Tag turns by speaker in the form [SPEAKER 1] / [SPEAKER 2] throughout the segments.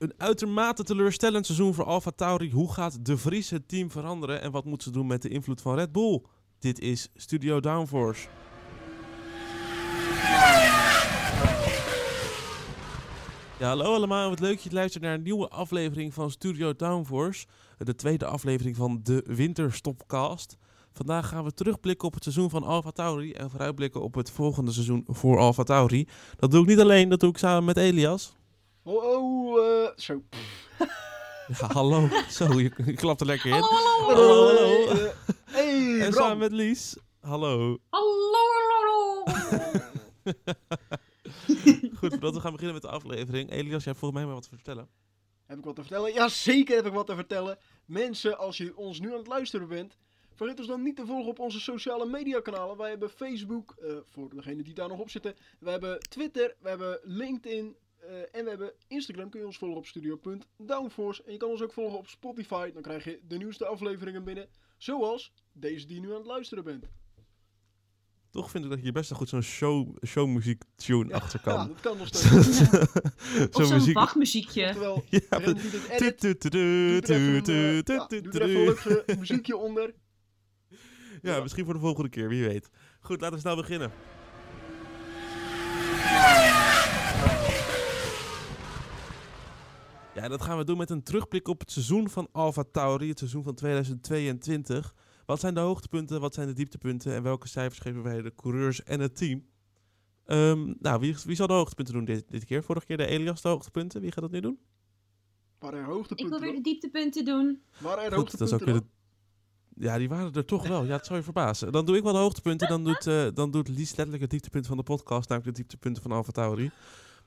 [SPEAKER 1] Een uitermate teleurstellend seizoen voor Alfa Tauri. Hoe gaat De Vries het team veranderen en wat moeten ze doen met de invloed van Red Bull? Dit is Studio Downforce. Ja, hallo allemaal. Wat leuk dat je luistert naar een nieuwe aflevering van Studio Downforce. De tweede aflevering van de Winterstopcast. Vandaag gaan we terugblikken op het seizoen van Alfa Tauri en vooruitblikken op het volgende seizoen voor Alfa Tauri. Dat doe ik niet alleen, dat doe ik samen met Elias.
[SPEAKER 2] Oh, oh eh, zo.
[SPEAKER 1] Ja, hallo. Zo, je, je klapt er lekker in.
[SPEAKER 3] Hallo,
[SPEAKER 1] Hallo,
[SPEAKER 3] hallo.
[SPEAKER 1] hallo.
[SPEAKER 2] Eh, hey,
[SPEAKER 1] En
[SPEAKER 2] Bram.
[SPEAKER 1] samen met Lies. Hallo.
[SPEAKER 3] Hallo, hallo, hallo.
[SPEAKER 1] Goed, voordat we gaan beginnen met de aflevering. Elias, jij hebt volgens mij maar wat te vertellen.
[SPEAKER 2] Heb ik wat te vertellen? Ja, zeker heb ik wat te vertellen. Mensen, als je ons nu aan het luisteren bent, vergeet ons dan niet te volgen op onze sociale media kanalen. Wij hebben Facebook, eh, voor degenen die daar nog op zitten. We hebben Twitter, we hebben LinkedIn eh, en we hebben Instagram. Kun je ons volgen op studio.downforce. En je kan ons ook volgen op Spotify. Dan krijg je de nieuwste afleveringen binnen. Zoals deze die je nu aan het luisteren bent.
[SPEAKER 1] Toch vind ik dat je best wel goed zo'n show, showmuziek tune achter
[SPEAKER 2] Ja,
[SPEAKER 1] kan.
[SPEAKER 2] dat kan nog steeds.
[SPEAKER 3] Of zo'n wachtmuziekje.
[SPEAKER 2] Oftewel,
[SPEAKER 1] Ja,
[SPEAKER 2] Doe er ja, muziekje onder.
[SPEAKER 1] Ja, misschien voor de volgende keer, wie weet. Goed, laten we snel beginnen. Ja, dat gaan we doen met een terugblik op het seizoen van Alfa Tauri, het seizoen van 2022. Wat zijn de hoogtepunten, wat zijn de dieptepunten en welke cijfers geven wij de coureurs en het team? Ehm, nou, wie, wie zal de hoogtepunten doen dit, dit keer? Vorige keer de Elias de hoogtepunten. Wie gaat dat nu doen?
[SPEAKER 2] Waar er
[SPEAKER 3] Ik
[SPEAKER 2] hoogtepunten
[SPEAKER 3] wil weer de dieptepunten doen.
[SPEAKER 2] Waar er
[SPEAKER 1] Goed, dat is ook
[SPEAKER 2] hoogtepunten
[SPEAKER 1] de... Ja, die waren er toch wel. Ja, het zou je verbazen. Dan doe ik wel de hoogtepunten. Dan doet, eh dan doet Lies letterlijk het dieptepunt van de podcast. Namelijk de dieptepunten van Alfa Tauri.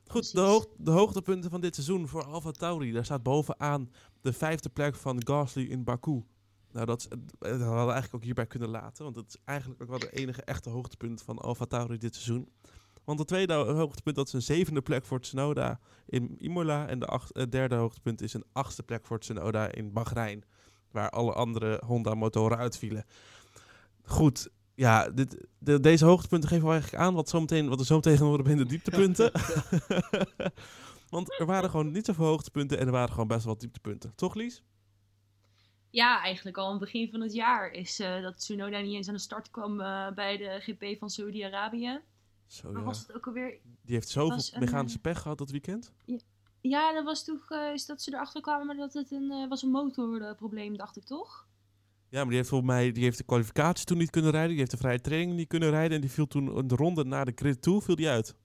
[SPEAKER 1] Goed, de, hoog, de hoogtepunten van dit seizoen voor Alfa Tauri. Daar staat bovenaan de vijfde plek van Gasly in Baku. Nou, dat, dat hadden we eigenlijk ook hierbij kunnen laten. Want dat is eigenlijk ook wel de enige echte hoogtepunt van Alfa Tauri dit seizoen. Want het tweede hoogtepunt dat is een zevende plek voor Tsunoda in Imola. En de acht, eh, derde hoogtepunt is een achtste plek voor Tsunoda in Bahrein. Waar alle andere Honda-motoren uitvielen. Goed, ja, dit, de, deze hoogtepunten geven we eigenlijk aan wat, zometeen, wat er zo meteen gaan worden bij de dieptepunten. Want er waren gewoon niet zoveel hoogtepunten en er waren gewoon best wel wat dieptepunten. Toch, Lies?
[SPEAKER 3] Ja, eigenlijk al aan het begin van het jaar is eh, dat Tsunoda niet eens aan de start kwam eh, bij de GP van Saudi-Arabië.
[SPEAKER 1] Zo,
[SPEAKER 3] Maar
[SPEAKER 1] ja.
[SPEAKER 3] was het ook alweer...
[SPEAKER 1] Die heeft zoveel
[SPEAKER 3] een,
[SPEAKER 1] mechanische pech gehad dat weekend.
[SPEAKER 3] Ja, dat was toch eh, is dat ze erachter kwamen dat het een, eh, was een motorprobleem, dacht ik toch?
[SPEAKER 1] Ja, maar die heeft volgens mij die heeft de kwalificatie toen niet kunnen rijden. Die heeft de vrije training niet kunnen rijden. En die viel toen een ronde na de grid toe, viel die uit.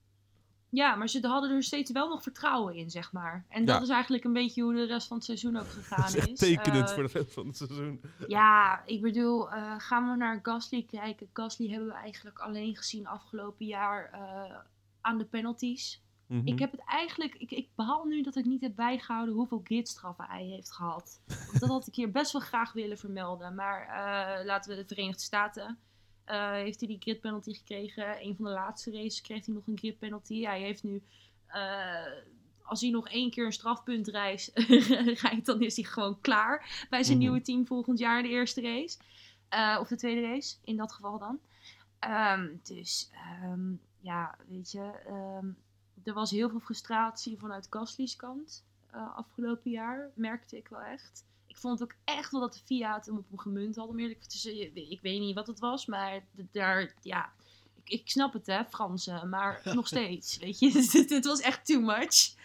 [SPEAKER 3] Ja, maar ze hadden er steeds wel nog vertrouwen in, zeg maar. En
[SPEAKER 1] Ja.
[SPEAKER 3] dat is eigenlijk een beetje hoe de rest van het seizoen ook
[SPEAKER 1] Dat
[SPEAKER 3] gegaan
[SPEAKER 1] is echt
[SPEAKER 3] is.
[SPEAKER 1] tekenend
[SPEAKER 3] Eh,
[SPEAKER 1] voor de rest van het seizoen.
[SPEAKER 3] Ja, ik bedoel, eh, gaan we naar Gasly kijken. Gasly hebben we eigenlijk alleen gezien afgelopen jaar eh, aan de penalties.
[SPEAKER 1] Mhm.
[SPEAKER 3] Ik heb het eigenlijk, ik, ik behaal nu dat ik niet heb bijgehouden hoeveel gridstraffen hij heeft gehad. Dat had ik hier best wel graag willen vermelden. Maar eh, laten we de Verenigde Staten. eh, heeft hij die grid penalty gekregen. Een van de laatste races kreeg hij nog een grid penalty. Hij heeft nu, eh, als hij nog één keer een strafpunt reist, rijdt, dan is hij gewoon klaar bij zijn
[SPEAKER 1] Mhm.
[SPEAKER 3] nieuwe team volgend jaar, de eerste race. Of de tweede race, in dat geval dan. Ehm, dus ehm, ja, weet je, ehm, er was heel veel frustratie vanuit Gasly's kant eh, afgelopen jaar, merkte ik wel echt. Ik vond ook echt wel dat de Fiat hem op hem gemunt had. Om eerlijk te ik weet niet wat het was, maar daar, ja, ik, ik snap het hè, Fransen, maar nog steeds, weet je, het, het was echt too much.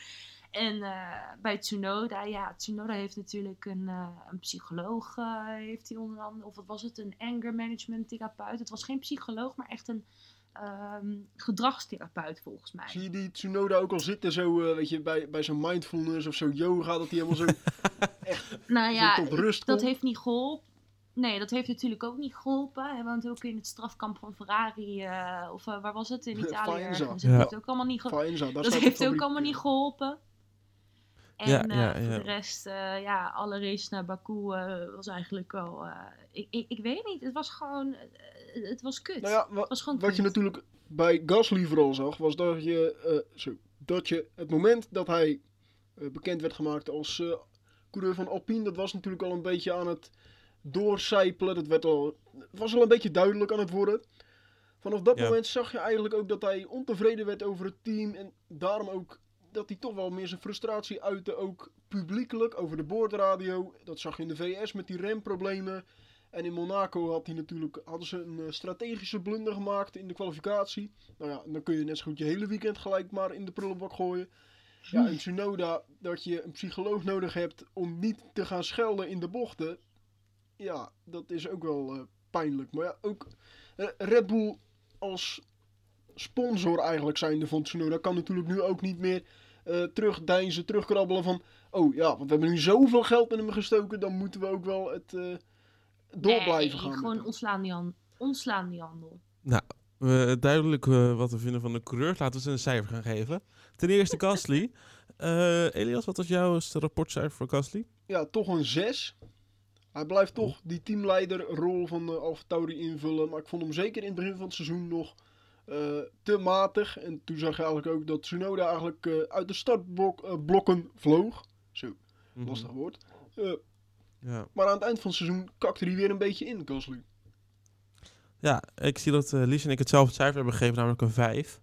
[SPEAKER 3] En eh, bij Tsunoda, ja, Tsunoda heeft natuurlijk een, eh, een psycholoog, heeft hij onder andere, of wat was het, een anger management therapeut. Het was geen psycholoog, maar echt een ehm, gedragstherapeut volgens mij.
[SPEAKER 2] Zie je die Tsunoda ook al zitten zo, eh, weet je, bij, bij zo'n mindfulness of zo yoga, dat hij helemaal zo,
[SPEAKER 3] Nou
[SPEAKER 2] zo
[SPEAKER 3] ja,
[SPEAKER 2] tot rust
[SPEAKER 3] dat
[SPEAKER 2] komt?
[SPEAKER 3] heeft niet geholpen. Nee, dat heeft natuurlijk ook niet geholpen. Hij woont ook in het strafkamp van Ferrari. eh, of eh, waar was het? In Italië
[SPEAKER 2] Faenza.
[SPEAKER 3] Dat
[SPEAKER 1] Ja.
[SPEAKER 3] heeft ook allemaal niet, ge-
[SPEAKER 2] Faenza, daar
[SPEAKER 3] dat heeft ook allemaal niet geholpen. En
[SPEAKER 1] Ja,
[SPEAKER 3] eh,
[SPEAKER 1] ja,
[SPEAKER 3] voor de rest, eh, ja, alle races naar Baku eh, was eigenlijk wel... eh, ik, ik, ik weet niet, het was gewoon... het was kut.
[SPEAKER 2] Nou ja, wa-
[SPEAKER 3] was gewoon
[SPEAKER 2] wat je natuurlijk bij Gasly vooral zag, was dat je, eh, zo, dat je het moment dat hij eh, bekend werd gemaakt als eh, coureur van Alpine, dat was natuurlijk al een beetje aan het doorcijpelen. Dat werd al, het was al een beetje duidelijk aan het worden. Vanaf dat
[SPEAKER 1] Ja.
[SPEAKER 2] moment zag je eigenlijk ook dat hij ontevreden werd over het team en daarom ook dat hij toch wel meer zijn frustratie uitte, ook publiekelijk, over de boordradio. Dat zag je in de VS met die remproblemen. En in Monaco had hij natuurlijk, hadden ze een eh, strategische blunder gemaakt in de kwalificatie. Nou ja, dan kun je net zo goed je hele weekend gelijk maar in de prullenbak gooien. Ja, en Tsunoda, dat je een psycholoog nodig hebt om niet te gaan schelden in de bochten. Ja, dat is ook wel eh, pijnlijk. Maar ja, ook eh, Red Bull als sponsor eigenlijk zijnde van Tsunoda kan natuurlijk nu ook niet meer eh terugdeinzen, terugkrabbelen van... Oh ja, want we hebben nu zoveel geld in hem gestoken, dan moeten we ook wel het door
[SPEAKER 3] Nee,
[SPEAKER 2] blijven gaan.
[SPEAKER 3] Gewoon ontslaan die, han- ontslaan die handel.
[SPEAKER 1] We- duidelijk eh, wat we vinden van de coureur. Laten we ze een cijfer gaan geven. Ten eerste Gasly. Eh, Elias, wat was jouw rapportcijfer voor Gasly?
[SPEAKER 2] Ja, toch een 6. Hij blijft toch die teamleiderrol van de Tauri invullen. Maar ik vond hem zeker in het begin van het seizoen nog eh, te matig. En toen zag je eigenlijk ook dat Tsunoda eigenlijk eh, uit de startblokken vloog. Zo,
[SPEAKER 1] Mhm.
[SPEAKER 2] lastig woord.
[SPEAKER 1] Ja.
[SPEAKER 2] maar aan het eind van het seizoen kakte hij weer een beetje in, Gasly.
[SPEAKER 1] Ja, ik zie dat eh Lies en ik hetzelfde cijfer hebben gegeven, namelijk een 5.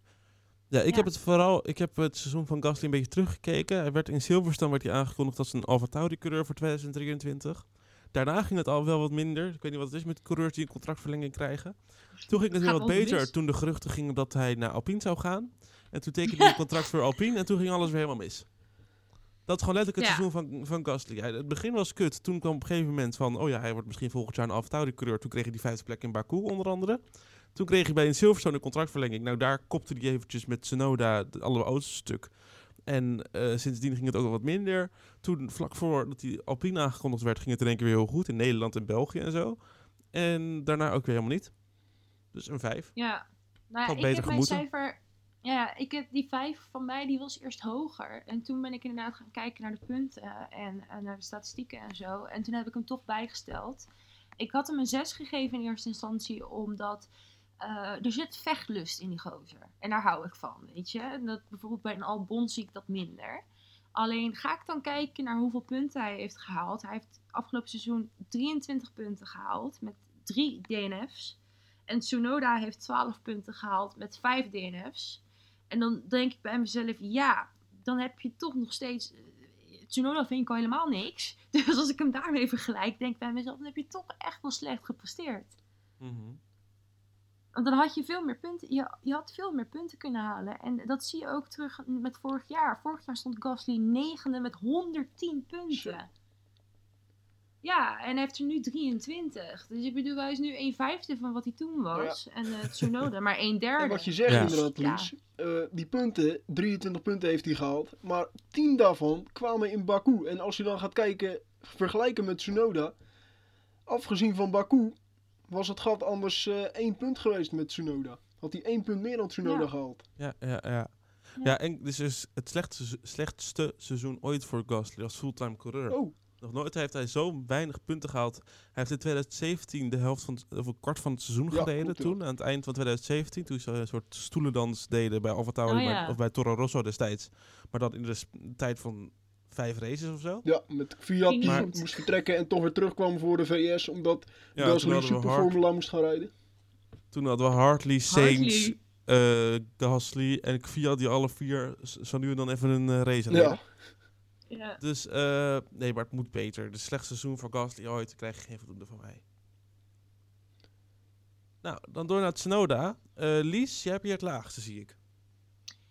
[SPEAKER 1] Ja, ik
[SPEAKER 3] Ja.
[SPEAKER 1] heb het vooral, ik heb het seizoen van Gasly een beetje teruggekeken. Hij werd in Silverstone werd hij aangekondigd als een Alfa Tauri coureur voor 2023. Daarna ging het al wel wat minder. Ik weet niet wat het is met coureurs die een contractverlenging krijgen. Toen ging het weer wat beter
[SPEAKER 3] mis.
[SPEAKER 1] toen de geruchten gingen dat hij naar Alpine zou gaan. En toen tekende hij een contract voor Alpine en toen ging alles weer helemaal mis. Dat is gewoon letterlijk het
[SPEAKER 3] Ja.
[SPEAKER 1] seizoen van, van Gasly. Hij- het begin was kut. Toen kwam op een gegeven moment van... Oh ja, hij wordt misschien volgend jaar een Alfa Tauri coureur. Toen kreeg hij die vijfde plek in Baku onder andere. Toen kreeg hij bij een Silverstone een contractverlenging. Nou, daar kopte hij eventjes met Tsunoda de- alle auto's stuk. En eh, sindsdien ging het ook wel wat minder. Toen, vlak voor dat die Alpine aangekondigd werd, ging het in één keer weer heel goed. In Nederland en België en zo. En daarna ook weer helemaal niet. Dus een vijf.
[SPEAKER 3] Ja, nou ik
[SPEAKER 1] beter
[SPEAKER 3] heb mijn cijfer... Ja, ik heb die vijf van mij, die was eerst hoger. En toen ben ik inderdaad gaan kijken naar de punten en, en naar de statistieken en zo. En toen heb ik hem toch bijgesteld. Ik had hem een 6 gegeven in eerste instantie, omdat eh, er zit vechtlust in die gozer. En daar hou ik van, weet je. Dat, bijvoorbeeld bij een Albon zie ik dat minder. Alleen ga ik dan kijken naar hoeveel punten hij heeft gehaald. Hij heeft afgelopen seizoen 23 punten gehaald met drie DNF's. En Tsunoda heeft 12 punten gehaald met 5 DNF's. En dan denk ik bij mezelf, ja, dan heb je toch nog steeds. eh, Tsunoda vind ik al helemaal niks. Dus als ik hem daarmee vergelijk, denk ik bij mezelf, dan heb je toch echt wel slecht gepresteerd. Want dan had je veel meer punten. Je, je had veel meer punten kunnen halen. En dat zie je ook terug met vorig jaar. Vorig jaar stond Gasly negende met 110
[SPEAKER 2] Zo.
[SPEAKER 3] punten. Ja, en hij heeft er nu 23. Dus ik bedoel, hij is nu 1 vijfde van wat hij toen was. En eh Tsunoda maar 1 derde.
[SPEAKER 2] En wat je zegt
[SPEAKER 1] Ja.
[SPEAKER 2] inderdaad,
[SPEAKER 3] Ja.
[SPEAKER 2] Eh, die punten, 23 punten heeft hij gehaald. Maar 10 daarvan kwamen in Baku. En als je dan gaat kijken, vergelijken met Tsunoda. Afgezien van Baku, was het gat anders eh 1 punt geweest met Tsunoda. Had hij 1 punt meer dan Tsunoda
[SPEAKER 3] Ja.
[SPEAKER 2] gehaald.
[SPEAKER 1] Ja, ja, ja.
[SPEAKER 3] Ja.
[SPEAKER 1] Ja, en dit is dus het slechtste, slechtste seizoen ooit voor Gasly als fulltime coureur.
[SPEAKER 2] Oh,
[SPEAKER 1] Nog nooit heeft hij zo weinig punten gehaald. Hij heeft in 2017 de helft van, het- of een kwart van het seizoen
[SPEAKER 2] Ja,
[SPEAKER 1] gereden
[SPEAKER 2] ja.
[SPEAKER 1] toen. Aan het eind van 2017, toen ze een soort stoelendans deden bij Alfa Tauri
[SPEAKER 3] Oh, ja.
[SPEAKER 1] of bij Toro Rosso destijds. Maar dat in de tijd van vijf races of zo.
[SPEAKER 2] ja, met Fiat die
[SPEAKER 3] goed.
[SPEAKER 2] moest vertrekken en toch weer terugkwam voor de VS. Omdat
[SPEAKER 1] Ja,
[SPEAKER 2] Gasly Super
[SPEAKER 1] Hart-
[SPEAKER 2] Formula moest gaan rijden.
[SPEAKER 1] toen hadden we Hartley, Sainz,
[SPEAKER 3] Hartley.
[SPEAKER 1] eh, Gasly en Kvyat die alle vier zo nu en dan even een eh, race.
[SPEAKER 2] Ja,
[SPEAKER 3] Ja.
[SPEAKER 1] Dus eh, nee, maar het moet beter. De slechtste seizoen voor Gasly ooit, krijg je geen voldoende van mij. Nou, dan door naar Tsunoda. Eh Lies, jij hebt hier het laagste, zie ik.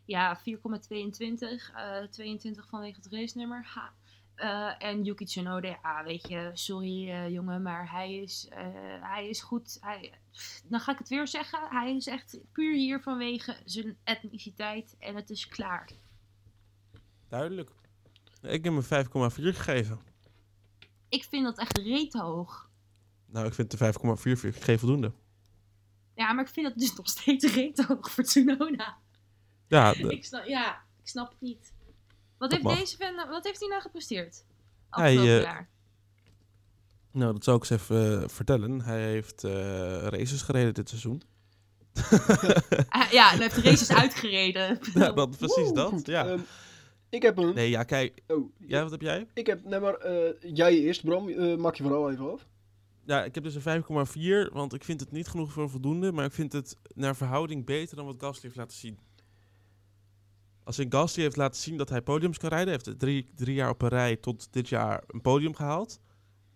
[SPEAKER 3] Ja, 4,22. eh 22 vanwege het racenummer. Ha. Eh, en Yuki Tsunoda, ja, weet je, sorry eh, jongen, maar hij is, eh, hij is goed. Hij, dan ga ik het weer zeggen. Hij is echt puur hier vanwege zijn etniciteit en het is klaar.
[SPEAKER 1] Duidelijk. Ik heb hem 5,4 gegeven.
[SPEAKER 3] Ik vind dat echt reet hoog.
[SPEAKER 1] Nou, ik vind de 5,4 vind ik geen voldoende.
[SPEAKER 3] Ja, maar ik vind dat dus nog steeds reet hoog voor Tsunoda.
[SPEAKER 1] Ja, de-
[SPEAKER 3] Ik snap, ja, ik snap het niet. Wat
[SPEAKER 1] Dat
[SPEAKER 3] heeft,
[SPEAKER 1] mag.
[SPEAKER 3] deze fan, nou- wat heeft hij nou gepresteerd?
[SPEAKER 1] Hij,
[SPEAKER 3] Afgelopen
[SPEAKER 1] eh,
[SPEAKER 3] jaar.
[SPEAKER 1] nou, dat zou ik eens even eh, vertellen. Hij heeft eh, races gereden dit seizoen.
[SPEAKER 3] Ah, ja, hij heeft de races uitgereden.
[SPEAKER 1] ja, dat, precies
[SPEAKER 2] Woe,
[SPEAKER 1] dat. Ja.
[SPEAKER 2] Ehm, ik heb een...
[SPEAKER 1] Nee, ja, kijk.
[SPEAKER 2] Oh,
[SPEAKER 1] Ja, wat heb jij?
[SPEAKER 2] Ik heb, nee maar, eh, jij eerst Bram, eh, maak je verhaal even af.
[SPEAKER 1] Ja, ik heb dus een 5,4, want ik vind het niet genoeg voor voldoende. Maar ik vind het naar verhouding beter dan wat Gasly heeft laten zien. Als in Gasly heeft laten zien dat hij podiums kan rijden. Hij heeft drie, drie jaar op een rij tot dit jaar een podium gehaald.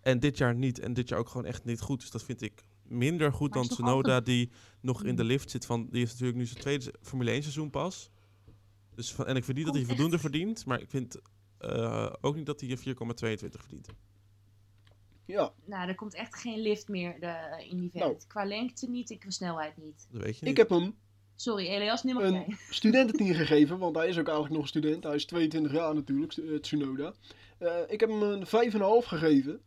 [SPEAKER 1] En dit jaar niet. En dit jaar ook gewoon echt niet goed. Dus dat vind ik minder goed dan
[SPEAKER 3] is
[SPEAKER 1] Tsunoda,
[SPEAKER 3] altijd-
[SPEAKER 1] die nog in de
[SPEAKER 3] Hmm.
[SPEAKER 1] lift zit. Van, die heeft natuurlijk nu zijn tweede Formule 1 seizoen pas. Dus van, en ik vind niet dat hij voldoende
[SPEAKER 3] echt-
[SPEAKER 1] verdient. Maar ik vind eh, ook niet dat hij een 4,22 verdient.
[SPEAKER 2] Ja,
[SPEAKER 3] Nou, er komt echt geen lift meer de, in die vent.
[SPEAKER 2] Nou.
[SPEAKER 3] Qua lengte niet en qua snelheid niet.
[SPEAKER 1] Dat weet je
[SPEAKER 2] ik
[SPEAKER 1] niet.
[SPEAKER 2] heb hem
[SPEAKER 3] Sorry, Elias, nu mag
[SPEAKER 2] een
[SPEAKER 3] jij.
[SPEAKER 2] studententien gegeven, want hij is ook eigenlijk nog een student. Hij is 22 jaar natuurlijk, eh, Tsunoda. Eh, ik heb hem een 5,5 gegeven.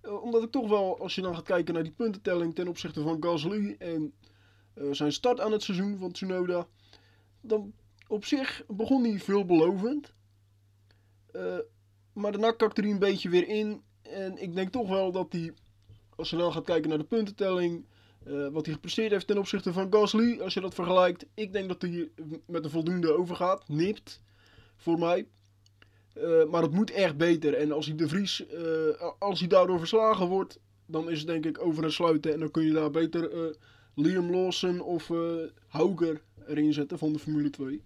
[SPEAKER 2] Eh, omdat ik toch wel, als je dan gaat kijken naar die puntentelling ten opzichte van Gasly en eh, zijn start aan het seizoen van Tsunoda, dan op zich begon hij veelbelovend. Eh, maar daarna kakte hij een beetje weer in. En ik denk toch wel dat hij, als je dan gaat kijken naar de puntentelling, eh, wat hij gepresteerd heeft ten opzichte van Gasly, als je dat vergelijkt, ik denk dat hij met een voldoende overgaat. Nipt, voor mij. Eh, maar het moet echt beter. En als hij de Vries, als hij daardoor verslagen wordt, dan is het denk ik over en sluiten. En dan kun je daar beter Liam Lawson of Hauger erin zetten van de Formule 2.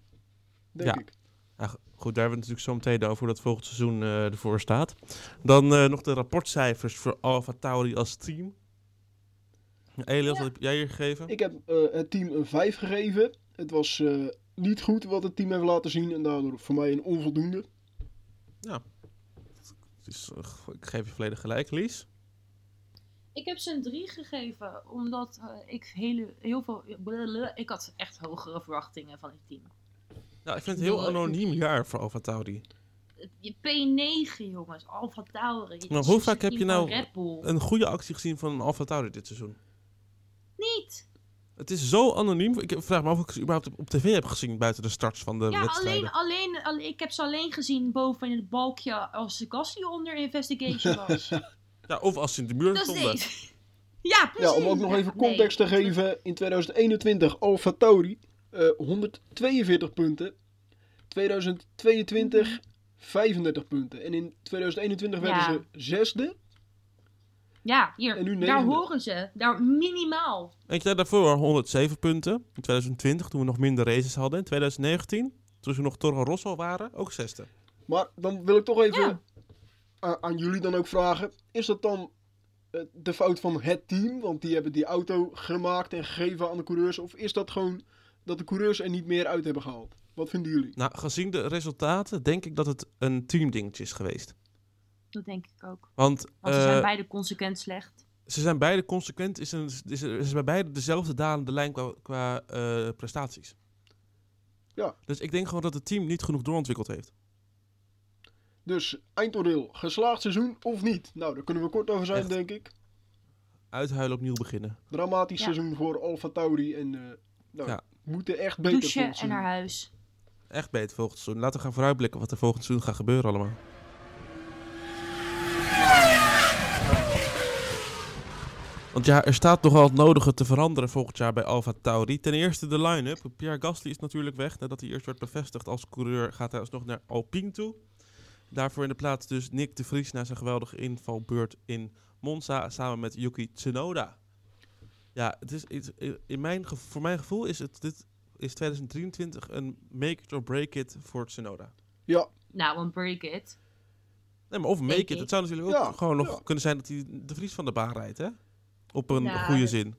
[SPEAKER 2] Denk
[SPEAKER 1] Ja.
[SPEAKER 2] ik.
[SPEAKER 1] Ja, goed, daar hebben we het natuurlijk zo meteen over hoe dat volgend seizoen eh, ervoor staat. Dan eh, nog de rapportcijfers voor Alfa Tauri als team. Elias,
[SPEAKER 3] Ja.
[SPEAKER 1] wat heb jij hier gegeven?
[SPEAKER 2] Ik heb eh, het team een 5 gegeven. Het was eh, niet goed wat het team heeft laten zien. En daardoor voor mij een onvoldoende.
[SPEAKER 1] Het is, eh, ik geef je volledig gelijk, Lies.
[SPEAKER 3] Ik heb ze een 3 gegeven, omdat eh, ik hele, heel veel... Ik had echt hogere verwachtingen van het team.
[SPEAKER 1] Nou, ik vind het een heel anoniem jaar voor Alfa Tauri.
[SPEAKER 3] Je P9, jongens. Alfa Tauri.
[SPEAKER 1] Maar hoe vaak heb je nou. Een goede actie gezien van een Alfa Tauri dit seizoen.
[SPEAKER 3] Niet.
[SPEAKER 1] Het is zo anoniem. Ik vraag me af of ik ze überhaupt op, op tv heb gezien buiten de starts van de
[SPEAKER 3] Ja,
[SPEAKER 1] wedstrijden.
[SPEAKER 3] alleen, alleen, alleen, ik heb ze alleen gezien boven in het balkje als Gasly onder investigation was.
[SPEAKER 1] Ja, of als ze in de muur
[SPEAKER 3] Dat is
[SPEAKER 1] stonden.
[SPEAKER 3] Ja, precies.
[SPEAKER 2] Ja, om ook nog
[SPEAKER 3] Ja,
[SPEAKER 2] even context
[SPEAKER 3] nee.
[SPEAKER 2] te geven. In 2021 Alfa Tauri eh 142 punten. 2022 35 punten. En in 2021 werden
[SPEAKER 3] Ja.
[SPEAKER 2] ze zesde.
[SPEAKER 3] Ja, hier.
[SPEAKER 2] En nu
[SPEAKER 3] daar horen ze. Daar minimaal.
[SPEAKER 1] Weet je, daarvoor 107 punten. In 2020, toen we nog minder races hadden. In 2019, toen ze nog Toro Rosso waren, ook zesde.
[SPEAKER 2] Maar dan wil ik toch even
[SPEAKER 3] Ja.
[SPEAKER 2] aan jullie dan ook vragen. Is dat dan eh, de fout van het team? Want die hebben die auto gemaakt en gegeven aan de coureurs. Of is dat gewoon dat de coureurs er niet meer uit hebben gehaald? Wat vinden jullie?
[SPEAKER 1] Nou, gezien de resultaten, denk ik dat het een teamdingetje is geweest.
[SPEAKER 3] Dat denk ik ook.
[SPEAKER 1] Want,
[SPEAKER 3] Want ze
[SPEAKER 1] eh,
[SPEAKER 3] zijn beide consequent slecht.
[SPEAKER 1] ze zijn beide consequent. Is een, is, er is bij beide dezelfde dalende lijn qua, qua eh, prestaties.
[SPEAKER 2] Ja.
[SPEAKER 1] Dus ik denk gewoon dat het team niet genoeg doorontwikkeld heeft.
[SPEAKER 2] Dus eindoordeel, geslaagd seizoen of niet? Nou, daar kunnen we kort over zijn,
[SPEAKER 1] Echt.
[SPEAKER 2] denk ik.
[SPEAKER 1] Uithuilen, opnieuw beginnen.
[SPEAKER 2] Dramatisch
[SPEAKER 3] Ja.
[SPEAKER 2] seizoen voor Alfa Tauri. En eh nou,
[SPEAKER 1] Ja.
[SPEAKER 2] Moeten echt beter
[SPEAKER 3] Douchen en naar huis.
[SPEAKER 1] Echt beter volgend seizoen. Laten we gaan vooruitblikken wat er volgend seizoen gaat gebeuren allemaal. Want ja, er staat nogal het nodige te veranderen volgend jaar bij Alfa Tauri. Ten eerste de line-up. Pierre Gasly is natuurlijk weg. Nadat hij eerst werd bevestigd als coureur, gaat hij alsnog naar Alpine toe. Daarvoor in de plaats dus Nick de Vries na zijn geweldige invalbeurt in Monza samen met Yuki Tsunoda. Ja, het is, iets- in mijn, gevo- voor mijn gevoel is het dit is 2023 een make it or break it voor Tsunoda.
[SPEAKER 2] Ja,
[SPEAKER 3] Nou, een break it.
[SPEAKER 1] Nee, maar of make
[SPEAKER 3] Denk
[SPEAKER 1] it. Het zou natuurlijk ook
[SPEAKER 2] Ja,
[SPEAKER 1] gewoon nog
[SPEAKER 2] ja.
[SPEAKER 1] kunnen zijn dat hij de Vries van de baan rijdt, hè? Op een
[SPEAKER 3] Nou,
[SPEAKER 1] goede zin.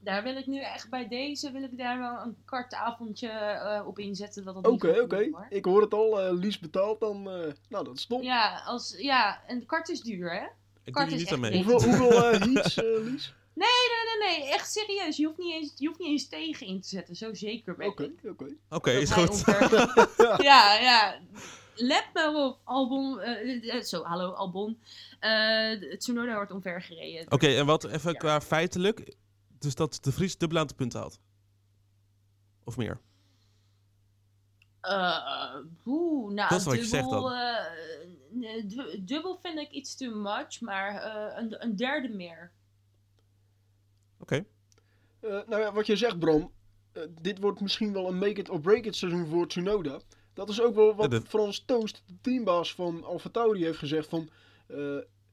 [SPEAKER 3] Daar wil ik nu echt bij deze, wil ik daar wel een kartavondje eh, op inzetten. Dat dat
[SPEAKER 2] oké, oké. Ik hoor het al. eh Lies betaalt dan. eh, nou, dat is top.
[SPEAKER 3] Ja, als, ja, en de kart is duur, hè?
[SPEAKER 1] Ik doe
[SPEAKER 3] Kart is
[SPEAKER 1] niet aan
[SPEAKER 3] echt
[SPEAKER 1] mee.
[SPEAKER 2] Hoeveel, hoeveel eh, heats, eh, Lies?
[SPEAKER 3] Nee, nee, nee, echt serieus. Je hoeft niet eens, je hoeft niet eens tegen in te zetten. Zo zeker ben
[SPEAKER 2] Oké,
[SPEAKER 3] ik.
[SPEAKER 2] oké.
[SPEAKER 1] Oké,
[SPEAKER 3] Dat
[SPEAKER 1] is goed.
[SPEAKER 3] ja, ja. Let maar op, Albon. eh, eh, zo, hallo, Albon. Eh Tsunoda wordt omver gereden.
[SPEAKER 1] Oké, en wat even
[SPEAKER 3] Ja.
[SPEAKER 1] qua feitelijk. Dus dat de Vries dubbel aantal punten haalt. Of meer.
[SPEAKER 3] Eh, Oeh, nou,
[SPEAKER 1] Dat is wat je zegt
[SPEAKER 3] dubbel,
[SPEAKER 1] dan.
[SPEAKER 3] eh, nee, du- dubbel vind ik iets too much, maar eh, een, een derde meer.
[SPEAKER 1] Oké.
[SPEAKER 2] Eh, nou ja, wat je zegt, Bram. eh, dit wordt misschien wel een make it or break it seizoen voor Tsunoda. Dat is ook wel wat
[SPEAKER 1] Ja, dat-
[SPEAKER 2] Frans Toost, de teambaas van Alfa Tauri, heeft gezegd. Van, eh,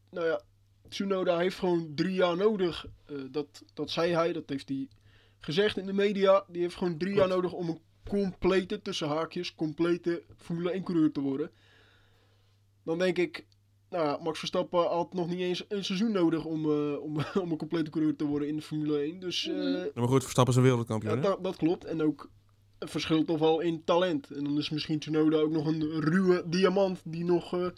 [SPEAKER 2] nou ja, Tsunoda heeft gewoon drie jaar nodig. Dat, dat zei hij, dat heeft hij gezegd in de media. Die heeft gewoon drie
[SPEAKER 1] Klopt.
[SPEAKER 2] jaar nodig om een complete, tussen haakjes, complete Formule 1 coureur te worden. Dan denk ik, nou ja, Max Verstappen had nog niet eens een seizoen nodig om, eh, om, om een complete coureur te worden in de Formule 1. Dus eh,
[SPEAKER 3] Mhm.
[SPEAKER 1] Maar goed, Verstappen is een wereldkampioen.
[SPEAKER 2] ja,
[SPEAKER 1] hè?
[SPEAKER 2] dat, dat klopt. En ook een verschil toch wel in talent. En dan is misschien Tsunoda ook nog een ruwe diamant die nog eh, een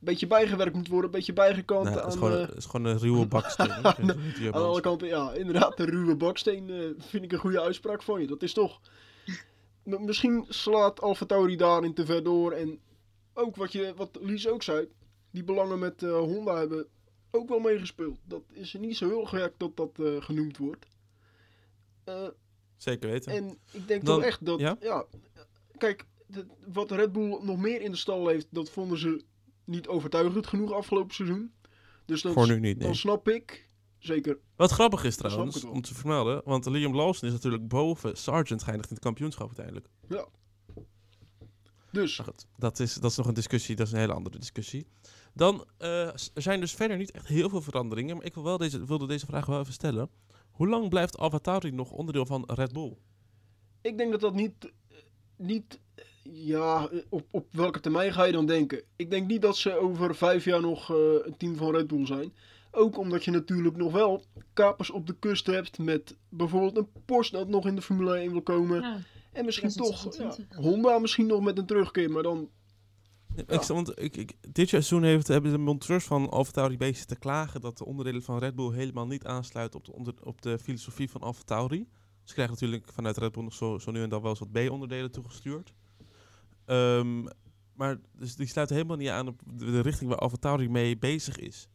[SPEAKER 2] beetje bijgewerkt moet worden, een beetje bijgekant
[SPEAKER 1] Nou,
[SPEAKER 2] aan,
[SPEAKER 1] het, is gewoon,
[SPEAKER 2] eh,
[SPEAKER 1] het is gewoon een ruwe baksteen.
[SPEAKER 2] aan aan alle kanten. Ja, inderdaad, de ruwe baksteen eh, vind ik een goede uitspraak van je. Dat is toch... Misschien slaat Alfa Tauri daarin te ver door. En ook wat, je, wat Lies ook zei, die belangen met eh, Honda hebben ook wel meegespeeld. Dat is niet zo heel gek dat dat eh, genoemd wordt. Eh,
[SPEAKER 1] Zeker weten.
[SPEAKER 2] en ik denk
[SPEAKER 1] Dan-
[SPEAKER 2] toch echt dat,
[SPEAKER 1] ja?
[SPEAKER 2] ja, kijk, de- wat Red Bull nog meer in de stal heeft, dat vonden ze niet overtuigend genoeg afgelopen seizoen. Dus dan,
[SPEAKER 1] Voor nu niet, nee.
[SPEAKER 2] dan snap ik, zeker,
[SPEAKER 1] Wat grappig is trouwens, om te vermelden, want Liam Lawson is natuurlijk boven Sargent geëindigd in het kampioenschap uiteindelijk.
[SPEAKER 2] dus,
[SPEAKER 1] Maar goed, dat is, dat is nog een discussie, dat is een hele andere discussie. Dan, eh, er zijn dus verder niet echt heel veel veranderingen, maar ik wil wel deze, wilde deze vraag wel even stellen. Hoe lang blijft Avatari nog onderdeel van Red Bull?
[SPEAKER 2] ik denk dat dat niet, niet, ja, op, op welke termijn ga je dan denken? Ik denk niet dat ze over vijf jaar nog eh, een team van Red Bull zijn. Ook omdat je natuurlijk nog wel kapers op de kust hebt met bijvoorbeeld een Porsche dat nog in de Formule 1 wil komen.
[SPEAKER 3] Ja.
[SPEAKER 2] En misschien toch ja,
[SPEAKER 3] 2026.
[SPEAKER 2] Honda misschien nog met een terugkeer, maar dan
[SPEAKER 1] Ja,
[SPEAKER 2] Ja.
[SPEAKER 1] Ik, want ik, ik, dit seizoen heeft, hebben de monteurs van AlphaTauri bezig te klagen dat de onderdelen van Red Bull helemaal niet aansluiten op de, onder, op de filosofie van AlphaTauri. Ze krijgen natuurlijk vanuit Red Bull nog zo, zo nu en dan wel eens wat B-onderdelen toegestuurd. Ehm, maar dus die sluiten helemaal niet aan op de, de richting waar AlphaTauri mee bezig is.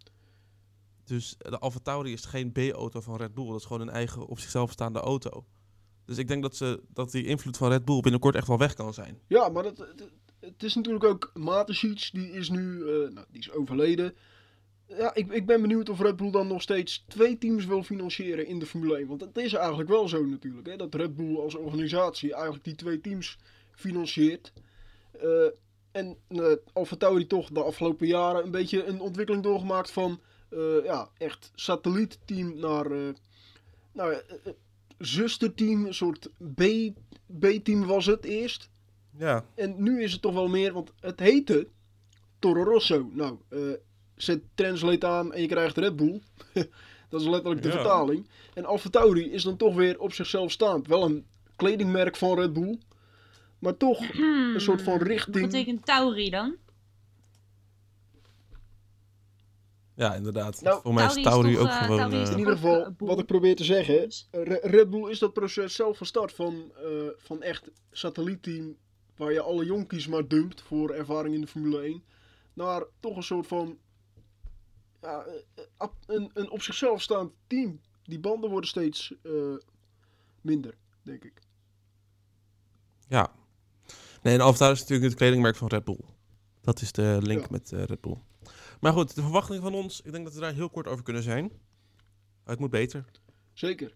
[SPEAKER 1] Dus de AlphaTauri is geen B-auto van Red Bull. Dat is gewoon een eigen op zichzelf staande auto. Dus ik denk dat, ze, dat die invloed van Red Bull binnenkort echt wel weg kan zijn.
[SPEAKER 2] Ja, maar dat, het, is natuurlijk ook Matesic, die is nu eh, nou, die is overleden. Ja, ik, ik ben benieuwd of Red Bull dan nog steeds twee teams wil financieren in de Formule 1. Want het is eigenlijk wel zo natuurlijk, hè, dat Red Bull als organisatie eigenlijk die twee teams financiert. Eh, en uh, Alfa Tauri toch de afgelopen jaren een beetje een ontwikkeling doorgemaakt van eh, ja, echt satellietteam naar eh, zusterteam, een soort B-team was het eerst.
[SPEAKER 1] Ja,
[SPEAKER 2] En nu is het toch wel meer, want het heette Toro Rosso. Nou, eh, zet Translate aan en je krijgt Red Bull. dat is letterlijk de
[SPEAKER 1] Ja.
[SPEAKER 2] vertaling. En Alfa Tauri is dan toch weer op zichzelf staand. Wel een kledingmerk van Red Bull. Maar toch een soort van
[SPEAKER 3] Wat
[SPEAKER 2] richting.
[SPEAKER 3] betekent Tauri dan?
[SPEAKER 1] Ja, inderdaad.
[SPEAKER 2] Nou,
[SPEAKER 1] Voor mij is
[SPEAKER 3] Tauri is
[SPEAKER 1] Tauri
[SPEAKER 3] toch,
[SPEAKER 1] ook
[SPEAKER 3] eh,
[SPEAKER 1] gewoon...
[SPEAKER 3] Tauri is
[SPEAKER 1] eh,
[SPEAKER 2] In ieder geval, wat ik probeer te zeggen. Re- Red Bull is dat proces zelf gestart van, eh, van echt satellietteam. Waar je alle jonkies maar dumpt voor ervaring in de Formule 1. Naar toch een soort van. Ja, eh, ap- een, een op zichzelf staand team. Die banden worden steeds eh, minder, denk ik.
[SPEAKER 1] ja. Nee, en Alfa is natuurlijk het kledingmerk van Red Bull. Dat is de link
[SPEAKER 2] Ja.
[SPEAKER 1] met eh, Red Bull. Maar goed, de verwachting van ons, ik denk dat we daar heel kort over kunnen zijn. Het moet beter.
[SPEAKER 2] Zeker.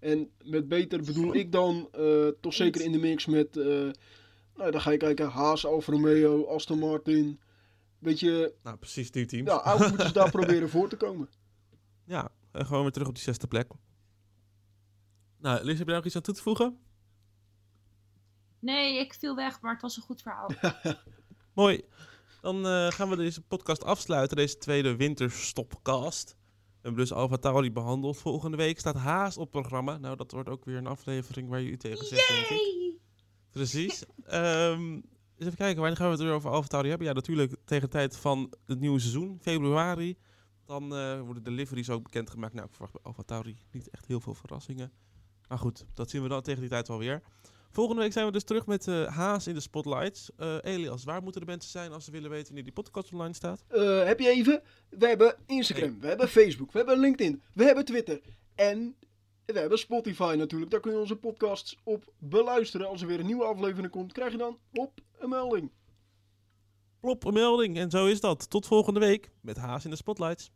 [SPEAKER 2] En met beter bedoel ik dan eh, toch zeker in de mix met. Nou, dan ga je kijken: Haas, Alfa Romeo, Aston Martin. Beetje.
[SPEAKER 1] Nou, precies die teams.
[SPEAKER 2] Ja, oud moeten ze daar proberen voor te komen.
[SPEAKER 1] Ja, en gewoon weer terug op die zesde plek. Nou, Lies, heb je daar nog iets aan toe te voegen?
[SPEAKER 3] Nee, ik viel weg, maar het was een goed verhaal.
[SPEAKER 1] Mooi. Dan eh, gaan we deze podcast afsluiten, deze tweede winterstopcast. We hebben dus Alfa Tauri behandeld. Volgende week staat Haas op programma. Nou, dat wordt ook weer een aflevering waar je u tegen zegt, denk ik. Precies. Ehm, eens even kijken, wanneer gaan we het weer over Alfa hebben? Ja, natuurlijk tegen de tijd van het nieuwe seizoen, februari. Dan eh, worden de liveries ook bekendgemaakt. Nou, ik verwacht bij Alfa niet echt heel veel verrassingen. Maar goed, dat zien we dan tegen die tijd wel weer. Volgende week zijn we dus terug met eh, Haas in de spotlights. Eh, Elias, waar moeten de mensen zijn als ze willen weten wanneer die podcast online staat?
[SPEAKER 2] Heb je even? We hebben Instagram, we hebben Facebook, we hebben LinkedIn, we hebben Twitter. En we hebben Spotify natuurlijk. Daar kun je onze podcasts op beluisteren. Als er weer een nieuwe aflevering komt, krijg je dan op een melding.
[SPEAKER 1] Plop, een melding. En zo is dat. Tot volgende week met Haas in de spotlights.